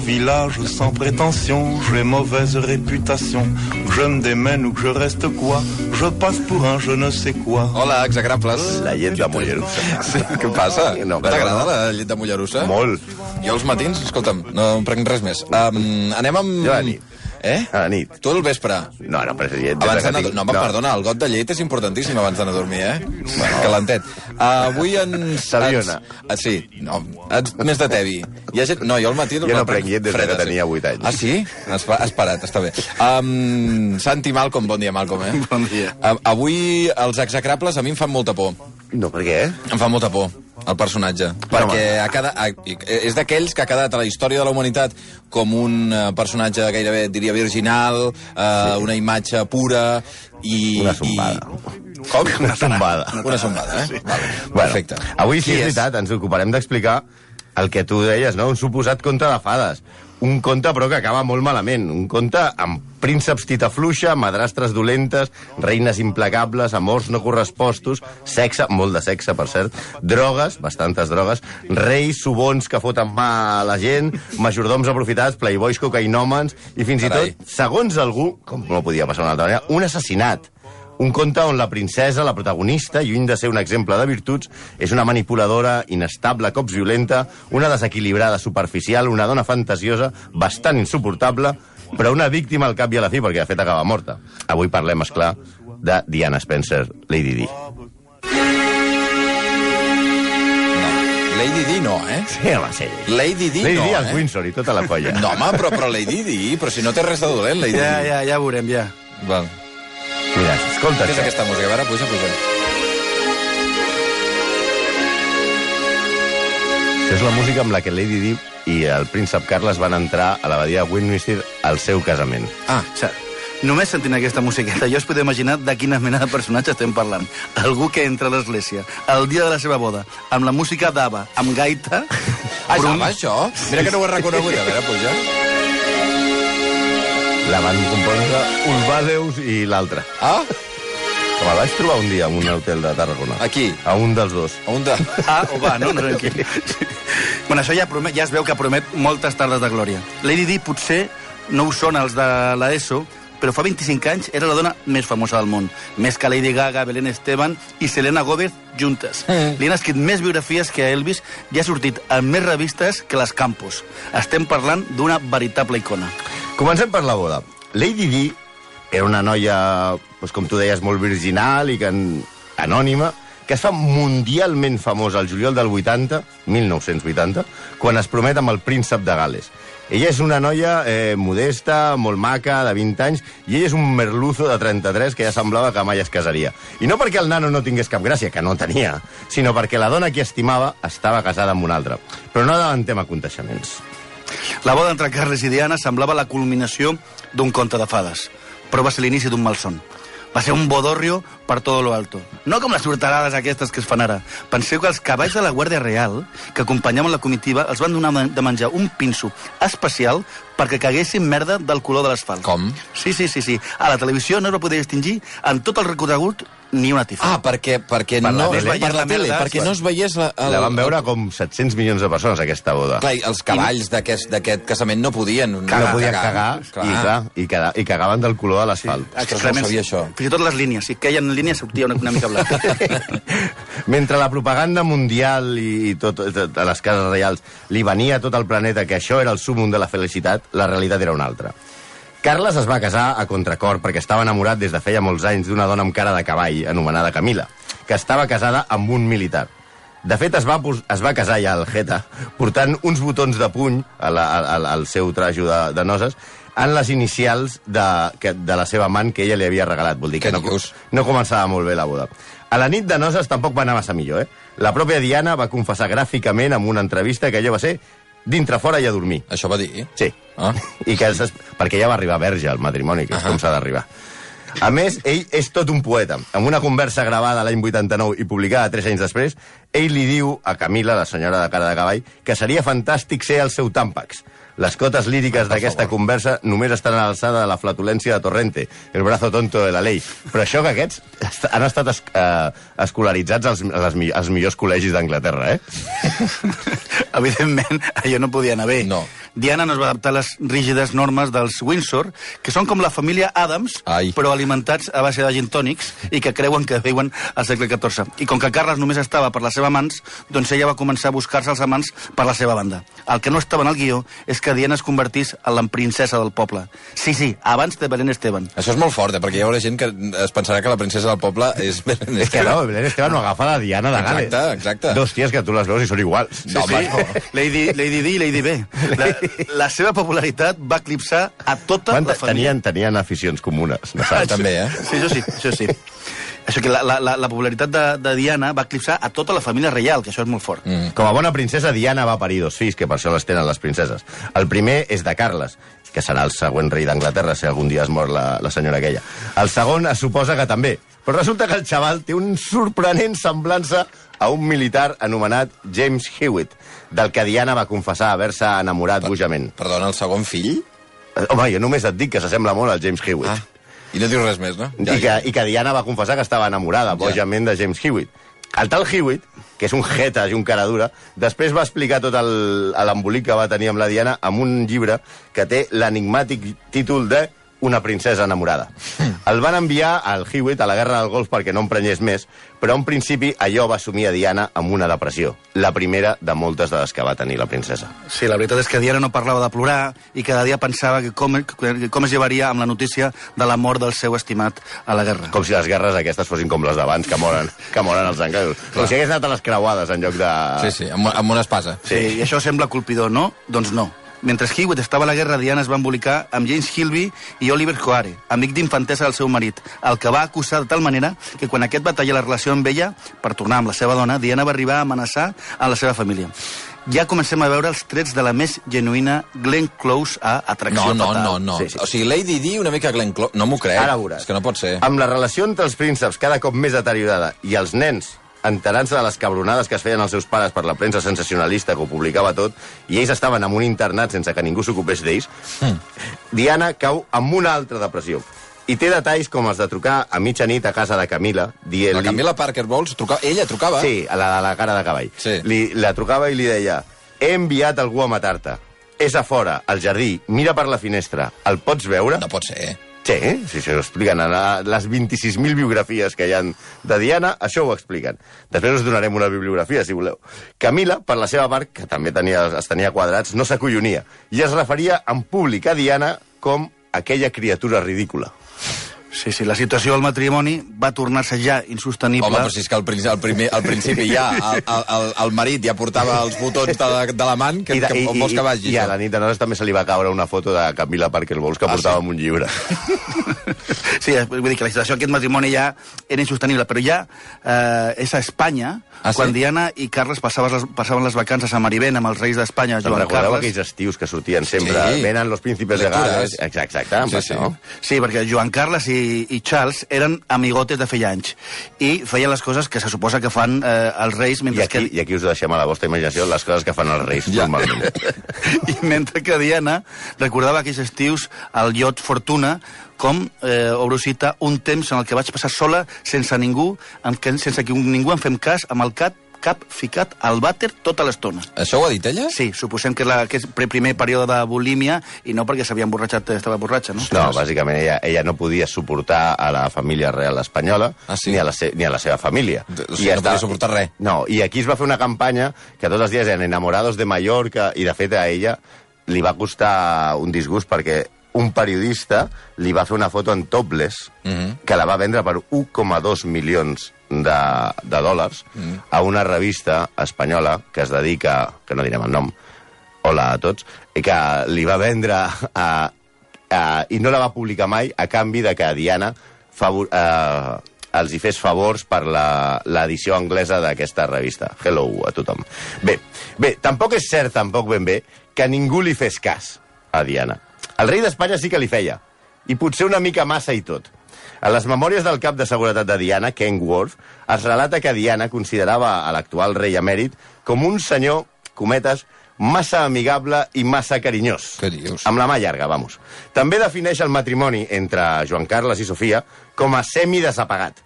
village sans prétention, j'ai mauvaise réputation. Je me démène ou que je reste quoi, je passe pour un je ne sais quoi. Hola, exagrables. La llet de Mollerussa. Sí, què passa? No, T'agrada la llet de Mollerussa? Molt. Jo els matins, escolta'm, no em prenc res més. Um, anem amb... Jo a la nit. Eh? A la nit. Tu al vespre. No, no, però és llet. Abans que tinc- No, home, perdona, el got de llet és importantíssim abans d'anar a dormir, eh? Bueno. Calentet. Uh, avui ens... Saviona. ens- Ah, sí, no, ens, més de tevi. Hi ha gent... No, jo al matí... Jo no prenc llet des de que tenia vuit anys. Ah, sí? Has, pa- has parat, està bé. Um, Santi Malcom, bon dia, Malcom, eh? Bon dia. Uh, avui els execrables a mi em fan molta por. No, per què? Em fa molta por el personatge, perquè ha quedat, ha, és d'aquells que ha quedat a la història de la humanitat com un eh, personatge gairebé, diria, virginal, eh, sí. una imatge pura i... Una zombada. I... Com? Una zombada. Una zombada, eh? Vale. Bueno, Perfecte. avui sí, Qui és veritat, ens ocuparem d'explicar el que tu deies, no? Un suposat conte de fades. Un conte, però, que acaba molt malament. Un conte amb prínceps titafluixa, madrastres dolentes, reines implacables, amors no correspostos, sexe, molt de sexe, per cert, drogues, bastantes drogues, reis subons que foten mà a la gent, majordoms aprofitats, playboys cocainòmens, i fins Carai. i tot, segons algú, com no podia passar d'una altra manera, un assassinat. Un conte on la princesa, la protagonista, lluny de ser un exemple de virtuts, és una manipuladora, inestable, cops violenta, una desequilibrada superficial, una dona fantasiosa, bastant insuportable, però una víctima al cap i a la fi, perquè de fet acaba morta. Avui parlem, és clar, de Diana Spencer, Lady Di. No. Lady Di no, eh? Sí, home, sí. Lady Di Lady no, Di, eh? Windsor i tota la colla. No, home, però, però Lady Di, però si no té res de dolent, Lady Ja, Di. ja, ja ho veurem, ja. Val. Mira, escolta, Què és això. aquesta música? A veure, puja, puja. Això és la música amb la que Lady Di i el príncep Carles van entrar a l'abadia de Westminster al seu casament. Ah, O sigui, només sentint aquesta musiqueta jo es podria imaginar de quina mena de personatge estem parlant. Algú que entra a l'església el dia de la seva boda amb la música d'Ava, amb gaita... ah però ja, un- va, això? Mira que no ho he reconegut. A veure, puja. La van compondre Ulvadeus i l'altre. Ah, Que me'l vaig trobar un dia en un hotel de Tarragona. Aquí? A un dels dos. a un de... Ah, o va, no? Tranquil. bueno, això ja, promet, ja es veu que promet moltes tardes de glòria. Lady Di potser no ho són els de l'ESO, però fa 25 anys era la dona més famosa del món. Més que Lady Gaga, Belén Esteban i Selena Gomez juntes. Mm. Li han escrit més biografies que a Elvis i ha sortit en més revistes que les Campos. Estem parlant d'una veritable icona. Comencem per la boda. Lady Di era una noia, doncs, com tu deies, molt virginal i que en, anònima, que es fa mundialment famosa al juliol del 80, 1980, quan es promet amb el príncep de Gales. Ella és una noia eh, modesta, molt maca, de 20 anys, i ell és un merluzo de 33 que ja semblava que mai es casaria. I no perquè el nano no tingués cap gràcia, que no tenia, sinó perquè la dona que estimava estava casada amb una altra. Però no avancem a conteixements. La boda entre Carles i Diana semblava la culminació d'un conte de fades, però va ser l'inici d'un malson. Va ser un bodorrio per todo lo alto. No com les sortarades aquestes que es fan ara. Penseu que els cavalls de la Guàrdia Real, que acompanyaven la comitiva, els van donar de menjar un pinso especial perquè caguessin merda del color de l'asfalt. Com? Sí, sí, sí, sí. A la televisió no es va poder distingir en tot el recorregut ni una tifa. Ah, perquè, perquè Per la no... tele. per la tele, merda, perquè no es veiés... La, el, La van veure com 700 milions de persones, aquesta boda. Clar, i els cavalls d'aquest d'aquest casament no podien... no podien cagar, Clar. i, clar, i, caga, i cagaven del color de l'asfalt. Sí. Ostres, no ho sabia, això. Fins i tot les línies. Si queien en línia sortia una, una mica blanca. Mentre la propaganda mundial i tot, tot, a les cases reials li venia a tot el planeta que això era el súmum de la felicitat, la realitat era una altra. Carles es va casar a contracor perquè estava enamorat des de feia molts anys d'una dona amb cara de cavall, anomenada Camila, que estava casada amb un militar. De fet, es va, es va casar ja al Geta, portant uns botons de puny a la, a, a, al seu trajo de, de noces en les inicials de, que, de la seva amant que ella li havia regalat. Vol dir que no, no començava molt bé la boda. A la nit de noces tampoc va anar massa millor, eh? La pròpia Diana va confessar gràficament en una entrevista que allò va ser dintre fora i a dormir. Això va dir? Sí. Ah. I que es, perquè ja va arribar verge al matrimoni, que és Ahà. com s'ha d'arribar. A més, ell és tot un poeta. En una conversa gravada l'any 89 i publicada tres anys després, ell li diu a Camila, la senyora de cara de cavall, que seria fantàstic ser el seu tàmpax. Les cotes líriques d'aquesta conversa només estan a l'alçada de la flatulència de Torrente, el brazo tonto de la ley. Però això que aquests est han estat es eh, escolaritzats als, als, mi- als millors col·legis d'Anglaterra, eh? Evidentment, allò no podia anar bé. No. Diana no es va adaptar a les rígides normes dels Windsor, que són com la família Adams, Ai. però alimentats a base de gin tònics i que creuen que viuen al segle XIV. I com que Carles només estava per la seva amants, doncs ella va començar a buscar-se els amants per la seva banda. El que no estava en el guió és que Diana es convertís en la princesa del poble. Sí, sí, abans de Belén Esteban. Això és molt fort, eh? perquè hi haurà gent que es pensarà que la princesa del poble és... És que no, Belén Esteban no agafa la Diana de Gales. Exacte, exacte. Dos ties que tu les veus i són iguals. No, home, no. Lady, Lady D i Lady B. La, la seva popularitat va eclipsar a tota Quanta, la família. tenien, tenien aficions comunes, no saps? També, eh? Sí, això sí, això sí. Això que la, la, la, la popularitat de, de Diana va eclipsar a tota la família reial, que això és molt fort. Mm. Com a bona princesa, Diana va parir dos fills, que per això les tenen les princeses. El primer és de Carles, que serà el següent rei d'Anglaterra si algun dia es mor la, la senyora aquella. El segon es suposa que també, però resulta que el xaval té un sorprenent semblança a un militar anomenat James Hewitt, del que Diana va confessar haver-se enamorat bojament. Perdona, el segon fill? Eh, Home, jo només et dic que s'assembla molt al James Hewitt. Ah. I no dius res més, no? I, que, I que Diana va confessar que estava enamorada, bojament, de James Hewitt. El tal Hewitt, que és un jeta i un cara dura, després va explicar tot l'embolic que va tenir amb la Diana amb un llibre que té l'enigmàtic títol de Una princesa enamorada. El van enviar al Hewitt a la Guerra del Golf perquè no emprenyés més, però en principi allò va assumir a Diana amb una depressió, la primera de moltes de les que va tenir la princesa. Sí, la veritat és que Diana no parlava de plorar i cada dia pensava que com, que com es llevaria amb la notícia de la mort del seu estimat a la guerra. Com si les guerres aquestes fossin com les d'abans, que moren, que moren els anglesos. Com si hagués anat a les creuades en lloc de... Sí, sí, amb, amb una espasa. Sí. I això sembla colpidor, no? Doncs no. Mentre Hewitt estava a la guerra, Diana es va embolicar amb James Hilby i Oliver Coare, amic d'infantesa del seu marit, el que va acusar de tal manera que quan aquest va tallar la relació amb ella, per tornar amb la seva dona, Diana va arribar a amenaçar a la seva família. Ja comencem a veure els trets de la més genuïna Glenn Close a No, atracció no, total. no, no. Sí, sí. O sigui, Lady Di una mica Glenn Close... No m'ho crec. Ara veuràs. És que no pot ser. Amb la relació entre els prínceps cada cop més deteriorada i els nens enterant-se de les cabronades que es feien els seus pares per la premsa sensacionalista que ho publicava tot, i ells estaven en un internat sense que ningú s'ocupés d'ells, Diana cau amb una altra depressió. I té detalls com els de trucar a mitjanit a casa de Camila, La dient-li... Camila Parker Bowles, trucava... ella trucava? Sí, a la de la cara de cavall. Sí. Li, la trucava i li deia he enviat algú a matar-te. És a fora, al jardí, mira per la finestra. El pots veure? No pot ser. Sí, sí, sí, ho expliquen. La, les 26.000 biografies que hi han de Diana, això ho expliquen. Després us donarem una bibliografia, si voleu. Camila, per la seva part, que també tenia, es tenia quadrats, no s'acollonia i es referia en públic a Diana com aquella criatura ridícula. Sí, sí, la situació del matrimoni va tornar-se ja insostenible. Home, però si és que al, principi, al, primer, al principi ja el, el, el, el marit ja portava els botons de, la- de l'amant, que, I, que, on vols que vagi? i a això? la nit de noces també se li va caure una foto de Camila Parker Bowles que Ah, portava sí? amb un llibre. Sí, vull dir que la situació d'aquest matrimoni ja era insostenible, però ja eh, és a Espanya, Ah, sí? quan Diana i Carles passaven les, passaven les vacances a Marivent amb els reis d'Espanya, Joan recordeu Carles. aquells estius que sortien sempre? Sí. Venen los príncipes de. Gales. Exacte, exacte, Sí, sí. Sí, perquè Joan Carles i, i Charles eren amigotes de feia anys i feien les coses que se suposa que fan eh, els reis I mentre aquí, que... I aquí us deixem a la vostra imaginació les coses que fan els reis Ja. normalment. I mentre que Diana recordava aquells estius al iot Fortuna com, eh, obro cita, un temps en el que vaig passar sola, sense ningú, en que, sense que ningú em fem cas, amb el cap, cap ficat al vàter tota l'estona. Això ho ha dit ella? Sí, suposem que és, la, que és el primer període de bulímia i no perquè s'havia emborratxat, estava borratxa, no? No, bàsicament ella, ella no podia suportar a la família real espanyola Ah, sí? ni, a la se, ni a la seva família. O sigui, no podia suportar res. No, i aquí es va fer una campanya que tots els dies eren enamorados de Mallorca i de fet a ella li va costar un disgust perquè un periodista li va fer una foto en topless Mhm. que la va vendre per 1,2 milions de, de dòlars Mhm. a una revista espanyola que es dedica, que no direm el nom, hola a tots, i que li va vendre a, a, i no la va publicar mai a canvi de que Diana favor, eh, els hi fes favors per l'edició anglesa d'aquesta revista. Hello a tothom. Bé, bé, tampoc és cert, tampoc ben bé, que ningú li fes cas a Diana. El rei d'Espanya sí que li feia, i potser una mica massa i tot. En les memòries del cap de seguretat de Diana, Ken Worth, es relata que Diana considerava a l'actual rei emèrit com un senyor, cometes, massa amigable i massa carinyós. Què dius? Amb la mà llarga, vamos. També defineix el matrimoni entre Joan Carles i Sofia com a semi-desapagat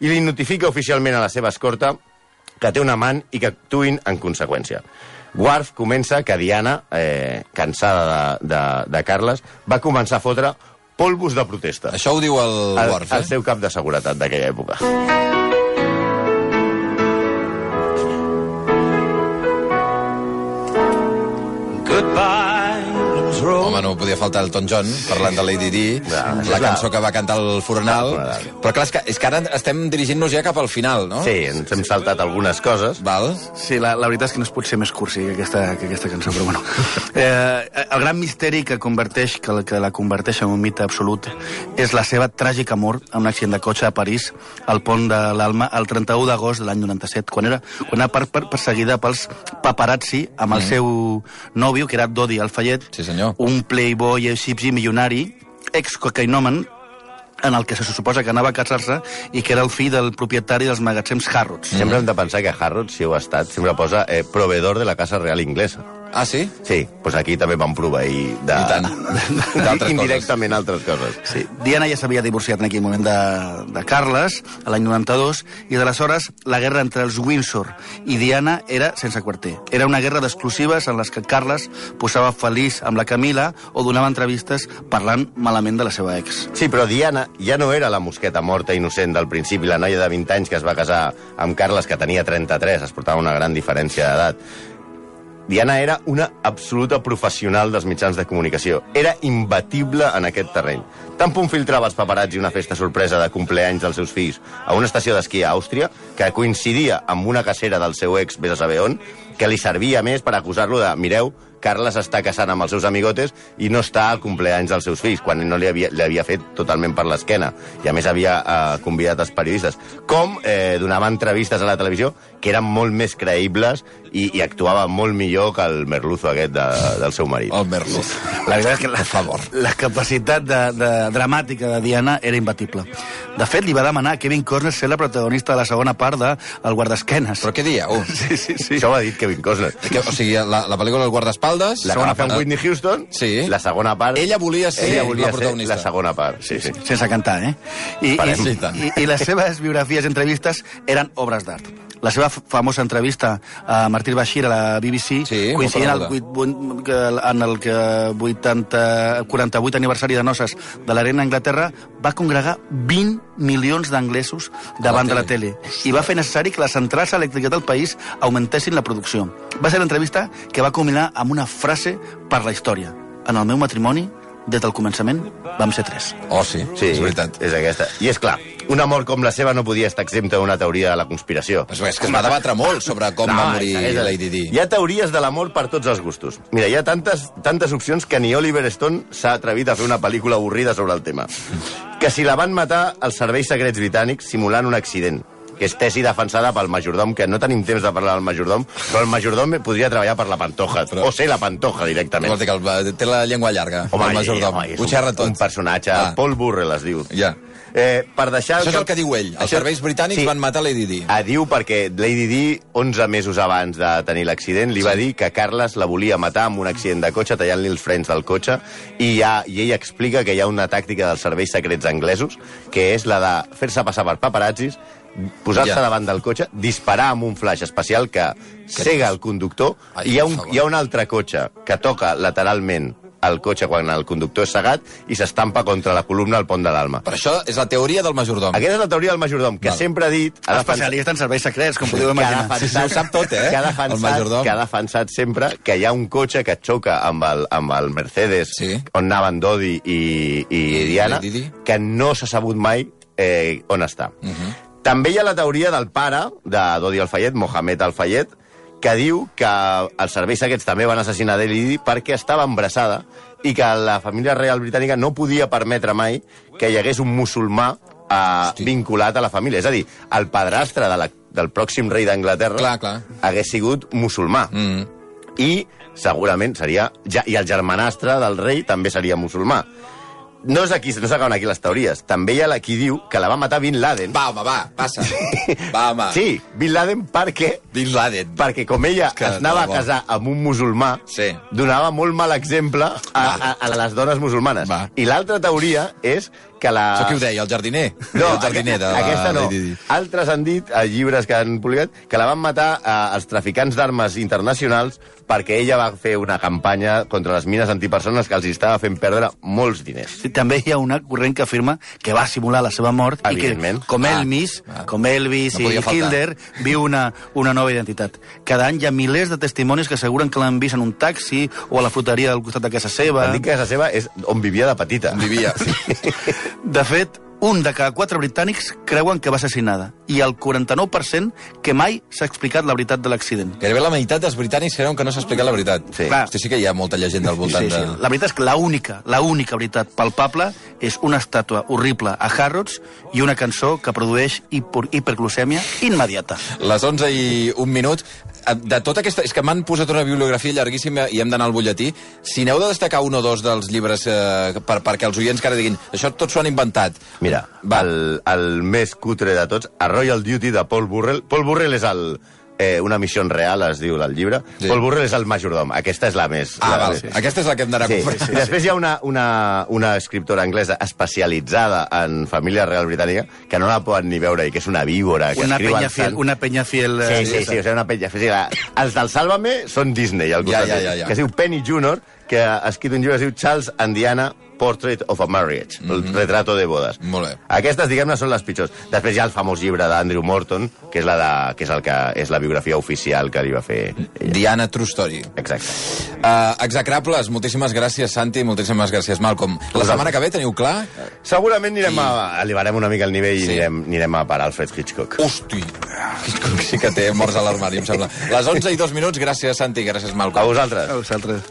i li notifica oficialment a la seva escorta que té un amant i que actuïn en conseqüència. Guarf comença que Diana, eh, cansada de, de, de Carles, va començar a fotre polvos de protesta. Això ho diu el, El, el eh? seu cap de seguretat d'aquella època. Podia faltar el Tom John, parlant de Lady Di, la cançó que va cantar el Fornal. Fornal. Però clar, és que, és que ara estem dirigint-nos ja cap al final, no? Sí, ens hem saltat algunes coses. Val? Sí, la, la veritat és que no es pot ser més cursi que aquesta, que aquesta cançó, però bueno. Eh, el gran misteri que converteix, que, la- que la converteix en un mite absolut és la seva tràgica mort en un accident de cotxe a París, al pont de l'Alma, el 31 d'agost de l'any 97, quan era, quan era per, per, perseguida pels paparazzi amb el seu nòvio, que era Dodi Alfayet, Sí, senyor. un playboy egipci milionari, ex-cocainomen, en el que se suposa que anava a casar-se i que era el fill del propietari dels magatzems Harrods. Sempre hem de pensar que Harrods, si ho ha estat, sempre posa eh, proveedor de la Casa Real Inglesa. Ah, sí? Sí, doncs aquí també van proveir de... I tant. D'altres Indirectament altres coses. Sí. Diana ja s'havia divorciat en aquell moment de, de Carles, a l'any 92, i d'aleshores la guerra entre els Windsor i Diana era sense quarter. Era una guerra d'exclusives en les que Carles posava feliç amb la Camila o donava entrevistes parlant malament de la seva ex. Sí, però Diana ja no era la mosqueta morta innocent del principi, la noia de 20 anys que es va casar amb Carles, que tenia 33, es portava una gran diferència d'edat. Diana era una absoluta professional dels mitjans de comunicació. Era imbatible en aquest terreny. Tant punt filtrava els paparazzi una festa sorpresa de compleanys dels seus fills a una estació d'esquí a Àustria, que coincidia amb una cacera del seu ex, vés a saber on, que li servia més per acusar-lo de, mireu, Carles està casant amb els seus amigotes i no està al compleanys dels seus fills, quan no li havia, li havia fet totalment per l'esquena. I a més havia eh, convidat els periodistes. Com eh, donava entrevistes a la televisió que eren molt més creïbles i, i actuava molt millor que el merluzo aquest de, del seu marit. El Merluz. La veritat és que la, favor. la capacitat de, de, dramàtica de Diana era imbatible. De fet, li va demanar a Kevin Costner ser la protagonista de la segona part de El guardesquenes. Però què dieu? Sí, sí, sí. Això ho ha dit Kevin Costner. Que, o sigui, la, la pel·lícula El guardaespaldes... La segona part Whitney Houston, Sí. la segona part... Ella volia ser ella volia la protagonista. Ser la segona part, sí, sí. sense cantar, eh? I, Farem. i, i, I les seves biografies i entrevistes eren obres d'art. La seva famosa entrevista a Martí Bashir a la BBC, Sí, coincidint el, vuit- vuit- que- en el que 80, 48 aniversari de noces de la reina d'Anglaterra, va congregar 20 milions d'anglesos davant de la tele i va fer necessari que les centrals elèctriques del país augmentessin la producció. Va ser l'entrevista que va culminar amb una frase per la història. En el meu matrimoni, des del començament, vam ser tres. Oh, sí, Sí, és veritat. És aquesta. I és clar, un amor com la seva no podia estar exempta d'una teoria de la conspiració. És, és que es va debatre molt sobre com va morir és- és- Lady Di. Hi ha teories de l'amor per tots els gustos. Mira, hi ha tantes, tantes opcions que ni Oliver Stone s'ha atrevit a fer una pel·lícula avorrida sobre el tema. Que si la van matar els serveis secrets britànics simulant un accident que és tesi defensada pel majordom, que no tenim temps de parlar del majordom, però el majordom podria treballar per la Pantoja, Però- o ser la Pantoja directament. Vols dir que el, té la llengua llarga, Home, el majordom. home, és un, tot. un personatge, Ah. Paul Burrell es diu. Ja. Eh, per deixar... Això és el que diu ell. Els Això- serveis britànics Sí. van matar Lady Di. Ah, diu perquè Lady Di, 11 mesos abans de tenir l'accident, li va dir que Carles la volia matar amb un accident de cotxe, tallant-li els frens del cotxe, i, ha, i ell explica que hi ha una tàctica dels serveis secrets anglesos, que és la de fer-se passar per paparazzis, posar-se Ja. davant del cotxe, disparar amb un flash especial que cega el conductor, Ai, i hi ha, un, hi ha un altre cotxe que toca lateralment el cotxe quan el conductor és cegat i s'estampa contra la columna al pont de l'Alma. Per això és la teoria del majordom. Aquesta és la teoria del majordom, que Val. sempre ha dit... ha defensat- Especialista en serveis secrets, com podeu que ha imaginar. defensat, Sí, sí, ho sap tot, eh, Que ha, el defensat, que ha defensat sempre que hi ha un cotxe que xoca amb el, amb el Mercedes, Sí. on anaven Dodi i, i, I Diana, Di. que no s'ha sabut mai eh, on està. Uh -huh. També hi ha la teoria del pare de Dodi Alfayet, Mohamed Alfayet, que diu que els serveis secrets també van assassinar Di perquè estava embarassada i que la família real britànica no podia permetre mai que hi hagués un musulmà eh, Hosti. vinculat a la família. És a dir, el padrastre de la, del pròxim rei d'Anglaterra hagués sigut musulmà. Mm. I segurament seria... Ja, I el germanastre del rei també seria musulmà. No és aquí, no s'acaben aquí les teories. També hi ha la qui diu que la va matar Bin Laden. Va, home, va, passa. Va, home. Sí, Bin Laden perquè Bin Laden. perquè com ella que es anava de a casar amb un musulmà, Sí. donava molt mal exemple a, a, a les dones musulmanes. Va. I l'altra teoria és que la... Això qui ho deia, el jardiner? No, el jardiner de la aquesta no. Altres han dit, a llibres que han publicat, que la van matar eh, els traficants d'armes internacionals perquè ella va fer una campanya contra les mines antipersones que els estava fent perdre molts diners. Sí, també hi ha una corrent que afirma que va simular la seva mort i que, com Ah, Elvis, ah. com Elvis No i. Hilder, viu una, una nova identitat. Cada any hi ha milers de testimonis que asseguren que l'han vist en un taxi o a la fruteria del costat de casa seva. Van dir que casa seva és on vivia de petita. On vivia. De fet, un de cada quatre britànics creuen que va assassinada i el 49% que mai s'ha explicat la veritat de l'accident. Gairebé la meitat dels britànics creuen que no s'ha explicat la veritat. Sí. Clar. Hosti, sí que hi ha molta llegenda al voltant Sí, sí. de... La veritat és que la única, la única veritat palpable és una estàtua horrible a Harrods i una cançó que produeix hiper hiperglucèmia immediata. Les 11 i un minut. Eh, De tota aquesta... És que m'han posat una bibliografia llarguíssima i hem d'anar al butlletí. Si n'heu de destacar un o dos dels llibres eh, per, perquè els oients que ara diguin això tot s'ho han inventat. Mira, Va. el, el més cutre de tots, a Royal Duty de Paul Burrell. Paul Burrell és el... Eh, una missió real, es diu el llibre. Sí. Sí. Paul Burrell és el majordom. Aquesta és la més... Ah, la val. més... Aquesta és la que hem d'anar a Sí. comprar. Sí, Després hi ha una, una, una escriptora anglesa especialitzada en família real britànica que no la poden ni veure i que és una víbora que Una escriu penya, fiel, sant. una penya fiel... Sí, eh, sí, sí, o sigui, una penya. La, els del Sálvame són Disney, al Ja, costat, ja, ja, ja. que es diu Penny Junior, que ha escrit un llibre que es diu Charles and Diana Portrait of a Marriage, el retrato de bodes. Mhm. Molt bé. Aquestes, diguem-ne, són les pitjors. Després hi ha el famós llibre d'Andrew Morton, que és, la de, que és el que és la biografia oficial que li va fer ella. Diana True Story. Exacte. Uh, execrables, moltíssimes gràcies, Santi, moltíssimes gràcies, Malcolm. La setmana que ve teniu clar? Segurament anirem Sí. a... elevarem una mica el nivell Sí. i anirem, anirem a parar Alfred Hitchcock. Hosti, Hitchcock sí que té morts a l'armari, em sembla. Les 11 i dos minuts, gràcies, Santi, gràcies, Malcolm. A vosaltres. A vosaltres.